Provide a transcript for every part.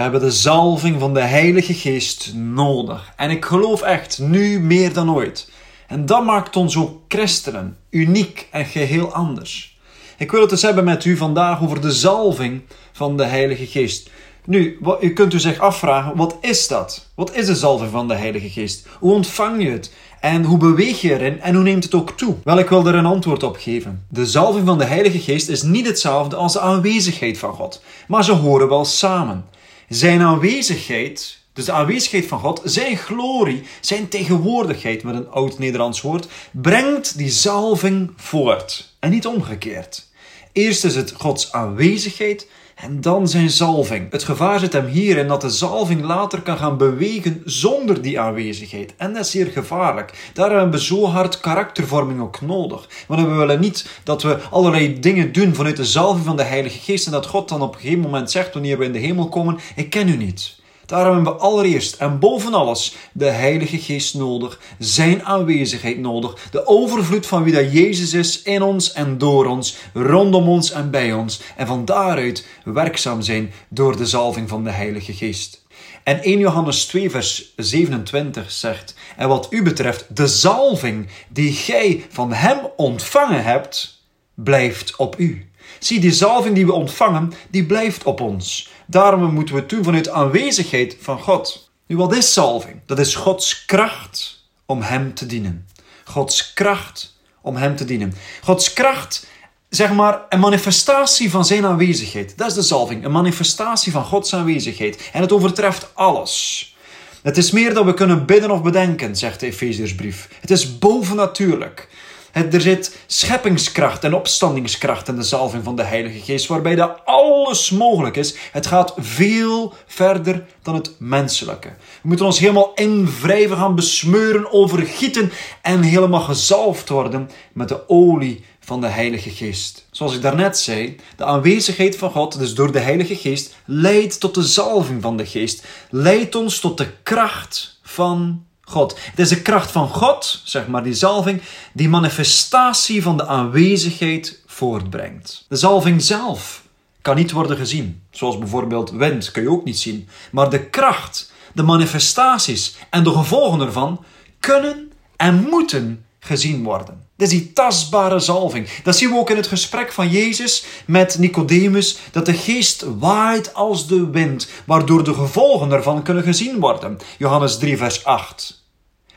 hebben de zalving van de Heilige Geest nodig. En ik geloof echt, nu meer dan ooit. En dat maakt ons ook christenen, uniek en geheel anders. Ik wil het dus hebben met u vandaag over de zalving van de Heilige Geest. Nu, u kunt u zich afvragen, wat is dat? Wat is de zalving van de Heilige Geest? Hoe ontvang je het? En hoe beweeg je erin en hoe neemt het ook toe? Wel, ik wil er een antwoord op geven. De zalving van de Heilige Geest is niet hetzelfde als de aanwezigheid van God, maar ze horen wel samen. Zijn aanwezigheid, dus de aanwezigheid van God, zijn glorie, zijn tegenwoordigheid met een oud-Nederlands woord, brengt die zalving voort en niet omgekeerd. Eerst is het Gods aanwezigheid en dan zijn zalving. Het gevaar zit hem hierin dat de zalving later kan gaan bewegen zonder die aanwezigheid. En dat is zeer gevaarlijk. Daar hebben we zo hard karaktervorming ook nodig. Want we willen niet dat we allerlei dingen doen vanuit de zalving van de Heilige Geest en dat God dan op een gegeven moment zegt wanneer we in de hemel komen, ik ken u niet. Daarom hebben we allereerst en boven alles de Heilige Geest nodig, Zijn aanwezigheid nodig, de overvloed van wie dat Jezus is in ons en door ons, rondom ons en bij ons, en van daaruit werkzaam zijn door de zalving van de Heilige Geest. En 1 Johannes 2, vers 27 zegt: En wat u betreft, de zalving die gij van Hem ontvangen hebt, blijft op u. Zie, die zalving die we ontvangen, die blijft op ons. Daarom moeten we doen vanuit aanwezigheid van God. Nu, wat is salving? Dat is Gods kracht om Hem te dienen. Gods kracht om Hem te dienen. Gods kracht, zeg maar, een manifestatie van Zijn aanwezigheid. Dat is de salving, een manifestatie van Gods aanwezigheid. En het overtreft alles. Het is meer dan we kunnen bidden of bedenken, zegt de Efeziërsbrief. Het is bovennatuurlijk. Er zit scheppingskracht en opstandingskracht in de zalving van de Heilige Geest, waarbij dat alles mogelijk is. Het gaat veel verder dan het menselijke. We moeten ons helemaal invrijven gaan besmeuren, overgieten en helemaal gezalfd worden met de olie van de Heilige Geest. Zoals ik daarnet zei, de aanwezigheid van God, dus door de Heilige Geest, leidt tot de zalving van de Geest, leidt ons tot de kracht van God. Het is de kracht van God, zeg maar, die zalving, die manifestatie van de aanwezigheid voortbrengt. De zalving zelf kan niet worden gezien. Zoals bijvoorbeeld wind kun je ook niet zien. Maar de kracht, de manifestaties en de gevolgen ervan kunnen en moeten gezien worden. Dat is die tastbare zalving. Dat zien we ook in het gesprek van Jezus met Nicodemus, dat de geest waait als de wind, waardoor de gevolgen ervan kunnen gezien worden. Johannes 3, vers 8.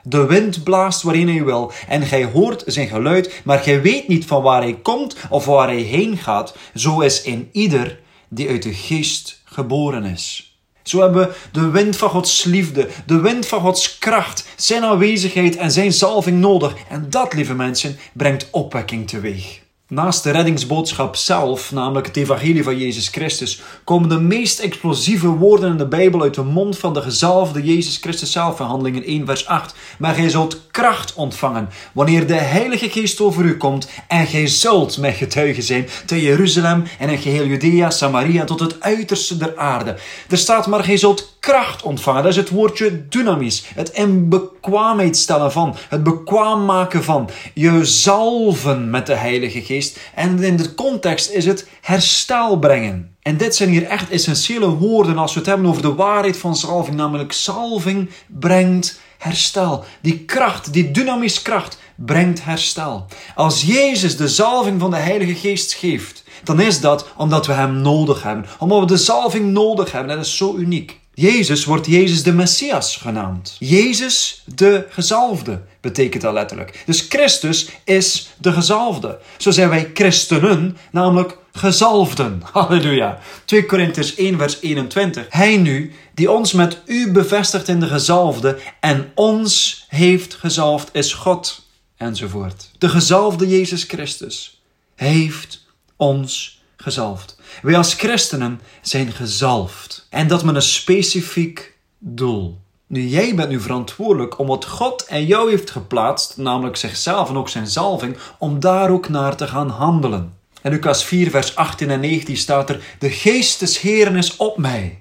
De wind blaast waarin hij wil en gij hoort zijn geluid, maar gij weet niet van waar hij komt of waar hij heen gaat. Zo is in ieder die uit de geest geboren is. Zo hebben we de wind van Gods liefde, de wind van Gods kracht, zijn aanwezigheid en zijn zalving nodig. En dat, lieve mensen, brengt opwekking teweeg. Naast de reddingsboodschap zelf, namelijk het evangelie van Jezus Christus, komen de meest explosieve woorden in de Bijbel uit de mond van de gezalfde Jezus Christus zelf in Handelingen 1 vers 8. Maar gij zult kracht ontvangen wanneer de Heilige Geest over u komt en gij zult mijn getuige zijn te Jeruzalem en in geheel Judea, Samaria tot het uiterste der aarde. Er staat maar gij zult kracht ontvangen. Dat is het woordje dynamis. Het in bekwaamheid stellen van, het bekwaam maken van, je zalven met de Heilige Geest en in de context is het herstel brengen. En dit zijn hier echt essentiële woorden als we het hebben over de waarheid van salving. Namelijk salving brengt herstel. Die kracht, die dynamische kracht brengt herstel. Als Jezus de zalving van de Heilige Geest geeft, dan is dat omdat we Hem nodig hebben. Omdat we de zalving nodig hebben. Dat is zo uniek. Jezus wordt Jezus de Messias genaamd. Jezus de gezalfde betekent dat letterlijk. Dus Christus is de gezalfde. Zo zijn wij christenen, namelijk gezalfden. Halleluja. 2 Korinther 1 vers 21. Hij nu, die ons met u bevestigt in de gezalfde en ons heeft gezalfd, is God. Enzovoort. De gezalfde Jezus Christus heeft ons gezalfd. Wij als christenen zijn gezalfd. En dat met een specifiek doel. Nu, jij bent nu verantwoordelijk om wat God en jou heeft geplaatst, namelijk zichzelf en ook zijn zalving, om daar ook naar te gaan handelen. In Lucas 4, vers 18 en 19 staat er: De geest des Heren is op mij.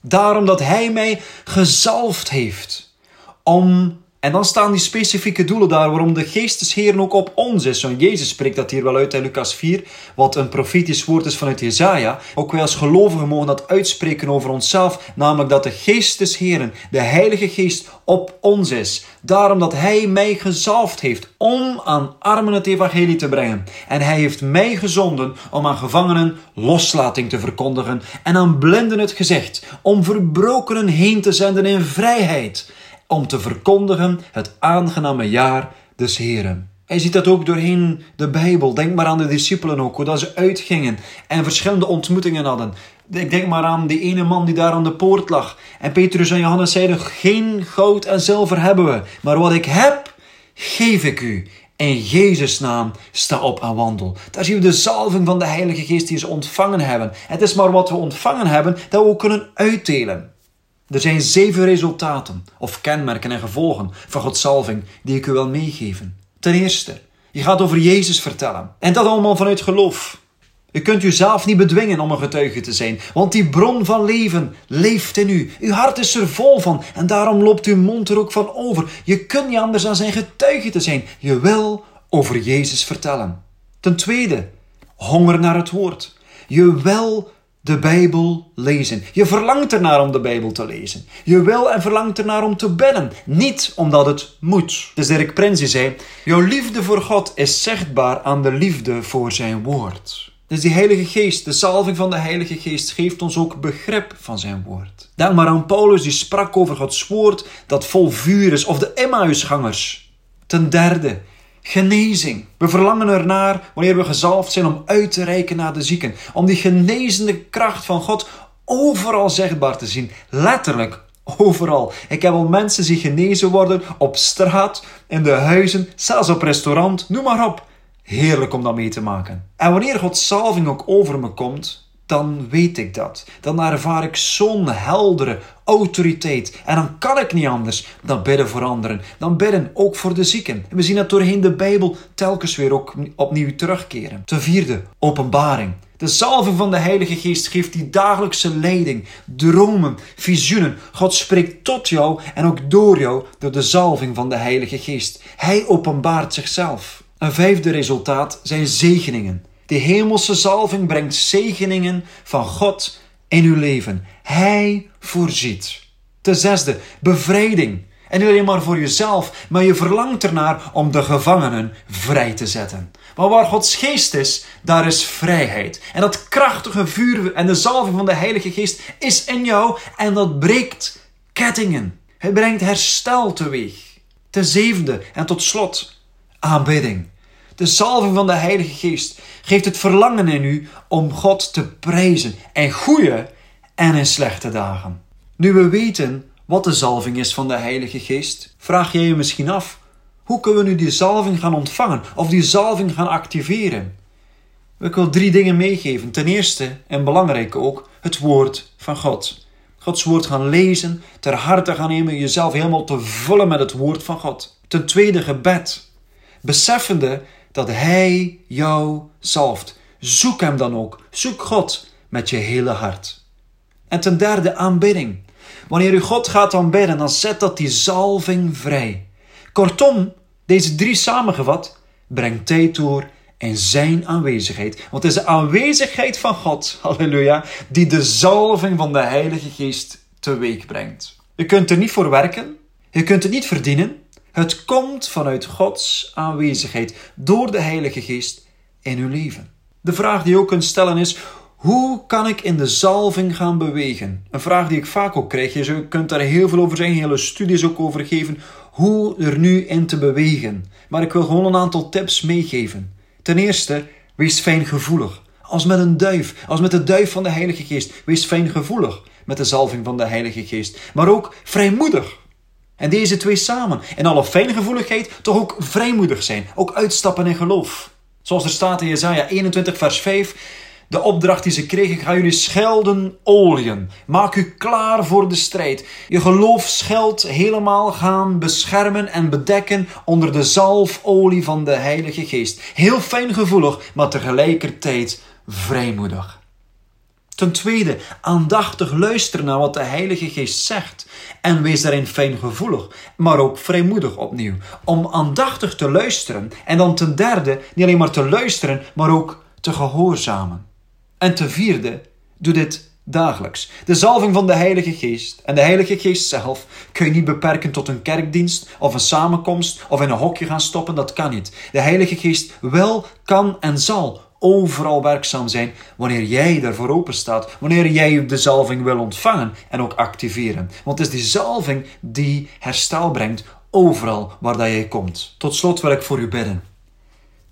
Daarom dat hij mij gezalfd heeft om En dan staan die specifieke doelen daar waarom de geestesheer ook op ons is. Want Jezus spreekt dat hier wel uit in Lucas 4, wat een profetisch woord is vanuit Jezaja. Ook wij als gelovigen mogen dat uitspreken over onszelf, namelijk dat de geestesheren, de Heilige Geest, op ons is. Daarom dat Hij mij gezalfd heeft om aan armen het evangelie te brengen. En Hij heeft mij gezonden om aan gevangenen loslating te verkondigen en aan blinden het gezicht, om verbrokenen heen te zenden in vrijheid om te verkondigen het aangename jaar des Heren. Hij ziet dat ook doorheen de Bijbel. Denk maar aan de discipelen ook, hoe dat ze uitgingen en verschillende ontmoetingen hadden. Ik denk maar aan die ene man die daar aan de poort lag. En Petrus en Johannes zeiden, geen goud en zilver hebben we, maar wat ik heb, geef ik u. In Jezus' naam sta op en wandel. Daar zien we de zalving van de Heilige Geest die ze ontvangen hebben. Het is maar wat we ontvangen hebben dat we ook kunnen uitdelen. Er zijn zeven resultaten of kenmerken en gevolgen van Gods salving die ik u wil meegeven. Ten eerste, je gaat over Jezus vertellen. En dat allemaal vanuit geloof. Je kunt jezelf niet bedwingen om een getuige te zijn, want die bron van leven leeft in u. Uw hart is er vol van en daarom loopt uw mond er ook van over. Je kunt niet anders dan zijn getuige te zijn. Je wil over Jezus vertellen. Ten tweede, honger naar het woord. Je wil de Bijbel lezen. Je verlangt ernaar om de Bijbel te lezen. Je wil en verlangt ernaar om te bidden. Niet omdat het moet. Dus Dirk Prins zei, jouw liefde voor God is zichtbaar aan de liefde voor zijn woord. Dus die Heilige Geest, de salving van de Heilige Geest, geeft ons ook begrip van zijn woord. Denk maar aan Paulus, die sprak over Gods woord dat vol vuur is, of de Emmausgangers. Ten derde, genezing. We verlangen ernaar wanneer we gezalfd zijn om uit te reiken naar de zieken. Om die genezende kracht van God overal zichtbaar te zien. Letterlijk overal. Ik heb al mensen zien genezen worden op straat, in de huizen, zelfs op restaurant, noem maar op. Heerlijk om dat mee te maken. En wanneer Gods salving ook over me komt, dan weet ik dat. Dan ervaar ik zo'n heldere autoriteit. En dan kan ik niet anders dan bidden voor anderen. Dan bidden ook voor de zieken. En we zien dat doorheen de Bijbel telkens weer ook opnieuw terugkeren. Ten vierde, openbaring. De zalving van de Heilige Geest geeft die dagelijkse leiding, dromen, visioenen. God spreekt tot jou en ook door jou door de zalving van de Heilige Geest. Hij openbaart zichzelf. Een vijfde resultaat zijn zegeningen. De hemelse zalving brengt zegeningen van God in uw leven. Hij voorziet. Ten zesde, bevrijding. En niet alleen maar voor jezelf, maar je verlangt ernaar om de gevangenen vrij te zetten. Maar waar Gods geest is, daar is vrijheid. En dat krachtige vuur en de zalving van de Heilige Geest is in jou en dat breekt kettingen. Het brengt herstel teweeg. Ten zevende en tot slot, aanbidding. De zalving van de Heilige Geest geeft het verlangen in u om God te prijzen in goede en in slechte dagen. Nu we weten wat de zalving is van de Heilige Geest, vraag jij je misschien af: hoe kunnen we nu die zalving gaan ontvangen of die zalving gaan activeren? Ik wil drie dingen meegeven. Ten eerste, en belangrijk ook, het woord van God. Gods woord gaan lezen, ter harte gaan nemen, jezelf helemaal te vullen met het woord van God. Ten tweede, gebed. Beseffende dat Hij jou zalft. Zoek Hem dan ook. Zoek God met je hele hart. En ten derde, aanbidding. Wanneer u God gaat aanbidden, dan zet dat die zalving vrij. Kortom, deze drie samengevat, brengt tijd door in zijn aanwezigheid. Want het is de aanwezigheid van God, halleluja, die de zalving van de Heilige Geest teweeg brengt. Je kunt er niet voor werken, je kunt het niet verdienen, het komt vanuit Gods aanwezigheid door de Heilige Geest in uw leven. De vraag die je ook kunt stellen is: hoe kan ik in de zalving gaan bewegen? Een vraag die ik vaak ook krijg. Je kunt daar heel veel over zeggen, hele studies ook over geven. Hoe er nu in te bewegen. Maar ik wil gewoon een aantal tips meegeven. Ten eerste, wees fijngevoelig. Als met een duif, als met de duif van de Heilige Geest. Wees fijngevoelig met de zalving van de Heilige Geest. Maar ook vrijmoedig. En deze twee samen, in alle fijngevoeligheid, toch ook vrijmoedig zijn. Ook uitstappen in geloof. Zoals er staat in Jesaja 21 vers 5. De opdracht die ze kregen, ga jullie schelden olieën. Maak u klaar voor de strijd. Je geloof scheld helemaal gaan beschermen en bedekken onder de zalfolie van de Heilige Geest. Heel fijngevoelig, maar tegelijkertijd vrijmoedig. Ten tweede, aandachtig luisteren naar wat de Heilige Geest zegt. En wees daarin fijngevoelig, maar ook vrijmoedig opnieuw. Om aandachtig te luisteren. En dan ten derde, niet alleen maar te luisteren, maar ook te gehoorzamen. En ten vierde, doe dit dagelijks. De zalving van de Heilige Geest en de Heilige Geest zelf kun je niet beperken tot een kerkdienst of een samenkomst of in een hokje gaan stoppen. Dat kan niet. De Heilige Geest wel, kan en zal overal werkzaam zijn wanneer jij daarvoor open staat, wanneer jij de zalving wil ontvangen en ook activeren. Want het is die zalving die herstel brengt overal waar dat jij komt. Tot slot wil ik voor u bidden.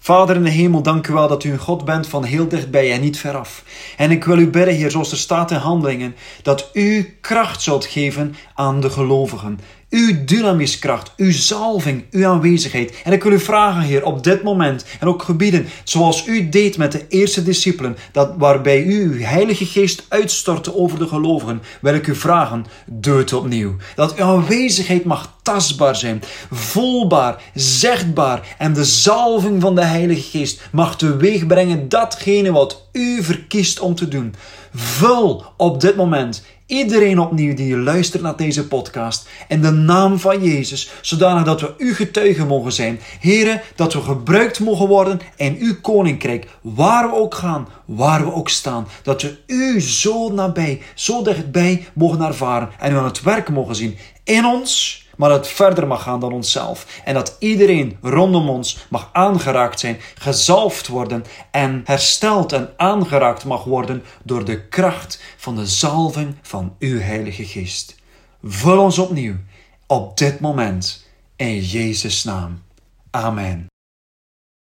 Vader in de hemel, dank u wel dat u een God bent van heel dichtbij en niet veraf. En ik wil u bidden, Heer, zoals er staat in handelingen, dat u kracht zult geven aan de gelovigen. Uw dynamiskracht, uw zalving, uw aanwezigheid. En ik wil u vragen, Heer, op dit moment en ook gebieden, zoals u deed met de eerste discipelen, dat waarbij u uw Heilige Geest uitstortte over de gelovigen, wil ik u vragen, doe het opnieuw. Dat uw aanwezigheid mag tastbaar zijn, voelbaar, zichtbaar en de zalving van de Heilige Geest mag teweeg brengen datgene wat u verkiest om te doen. Vul op dit moment iedereen opnieuw die luistert naar deze podcast in de naam van Jezus, zodanig dat we uw getuigen mogen zijn. Heren, dat we gebruikt mogen worden in uw koninkrijk, waar we ook gaan, waar we ook staan. Dat we u zo nabij, zo dichtbij mogen ervaren en u aan het werk mogen zien in ons maar dat het verder mag gaan dan onszelf. En dat iedereen rondom ons mag aangeraakt zijn, gezalfd worden en hersteld en aangeraakt mag worden door de kracht van de zalving van uw Heilige Geest. Vul ons opnieuw op dit moment in Jezus' naam. Amen.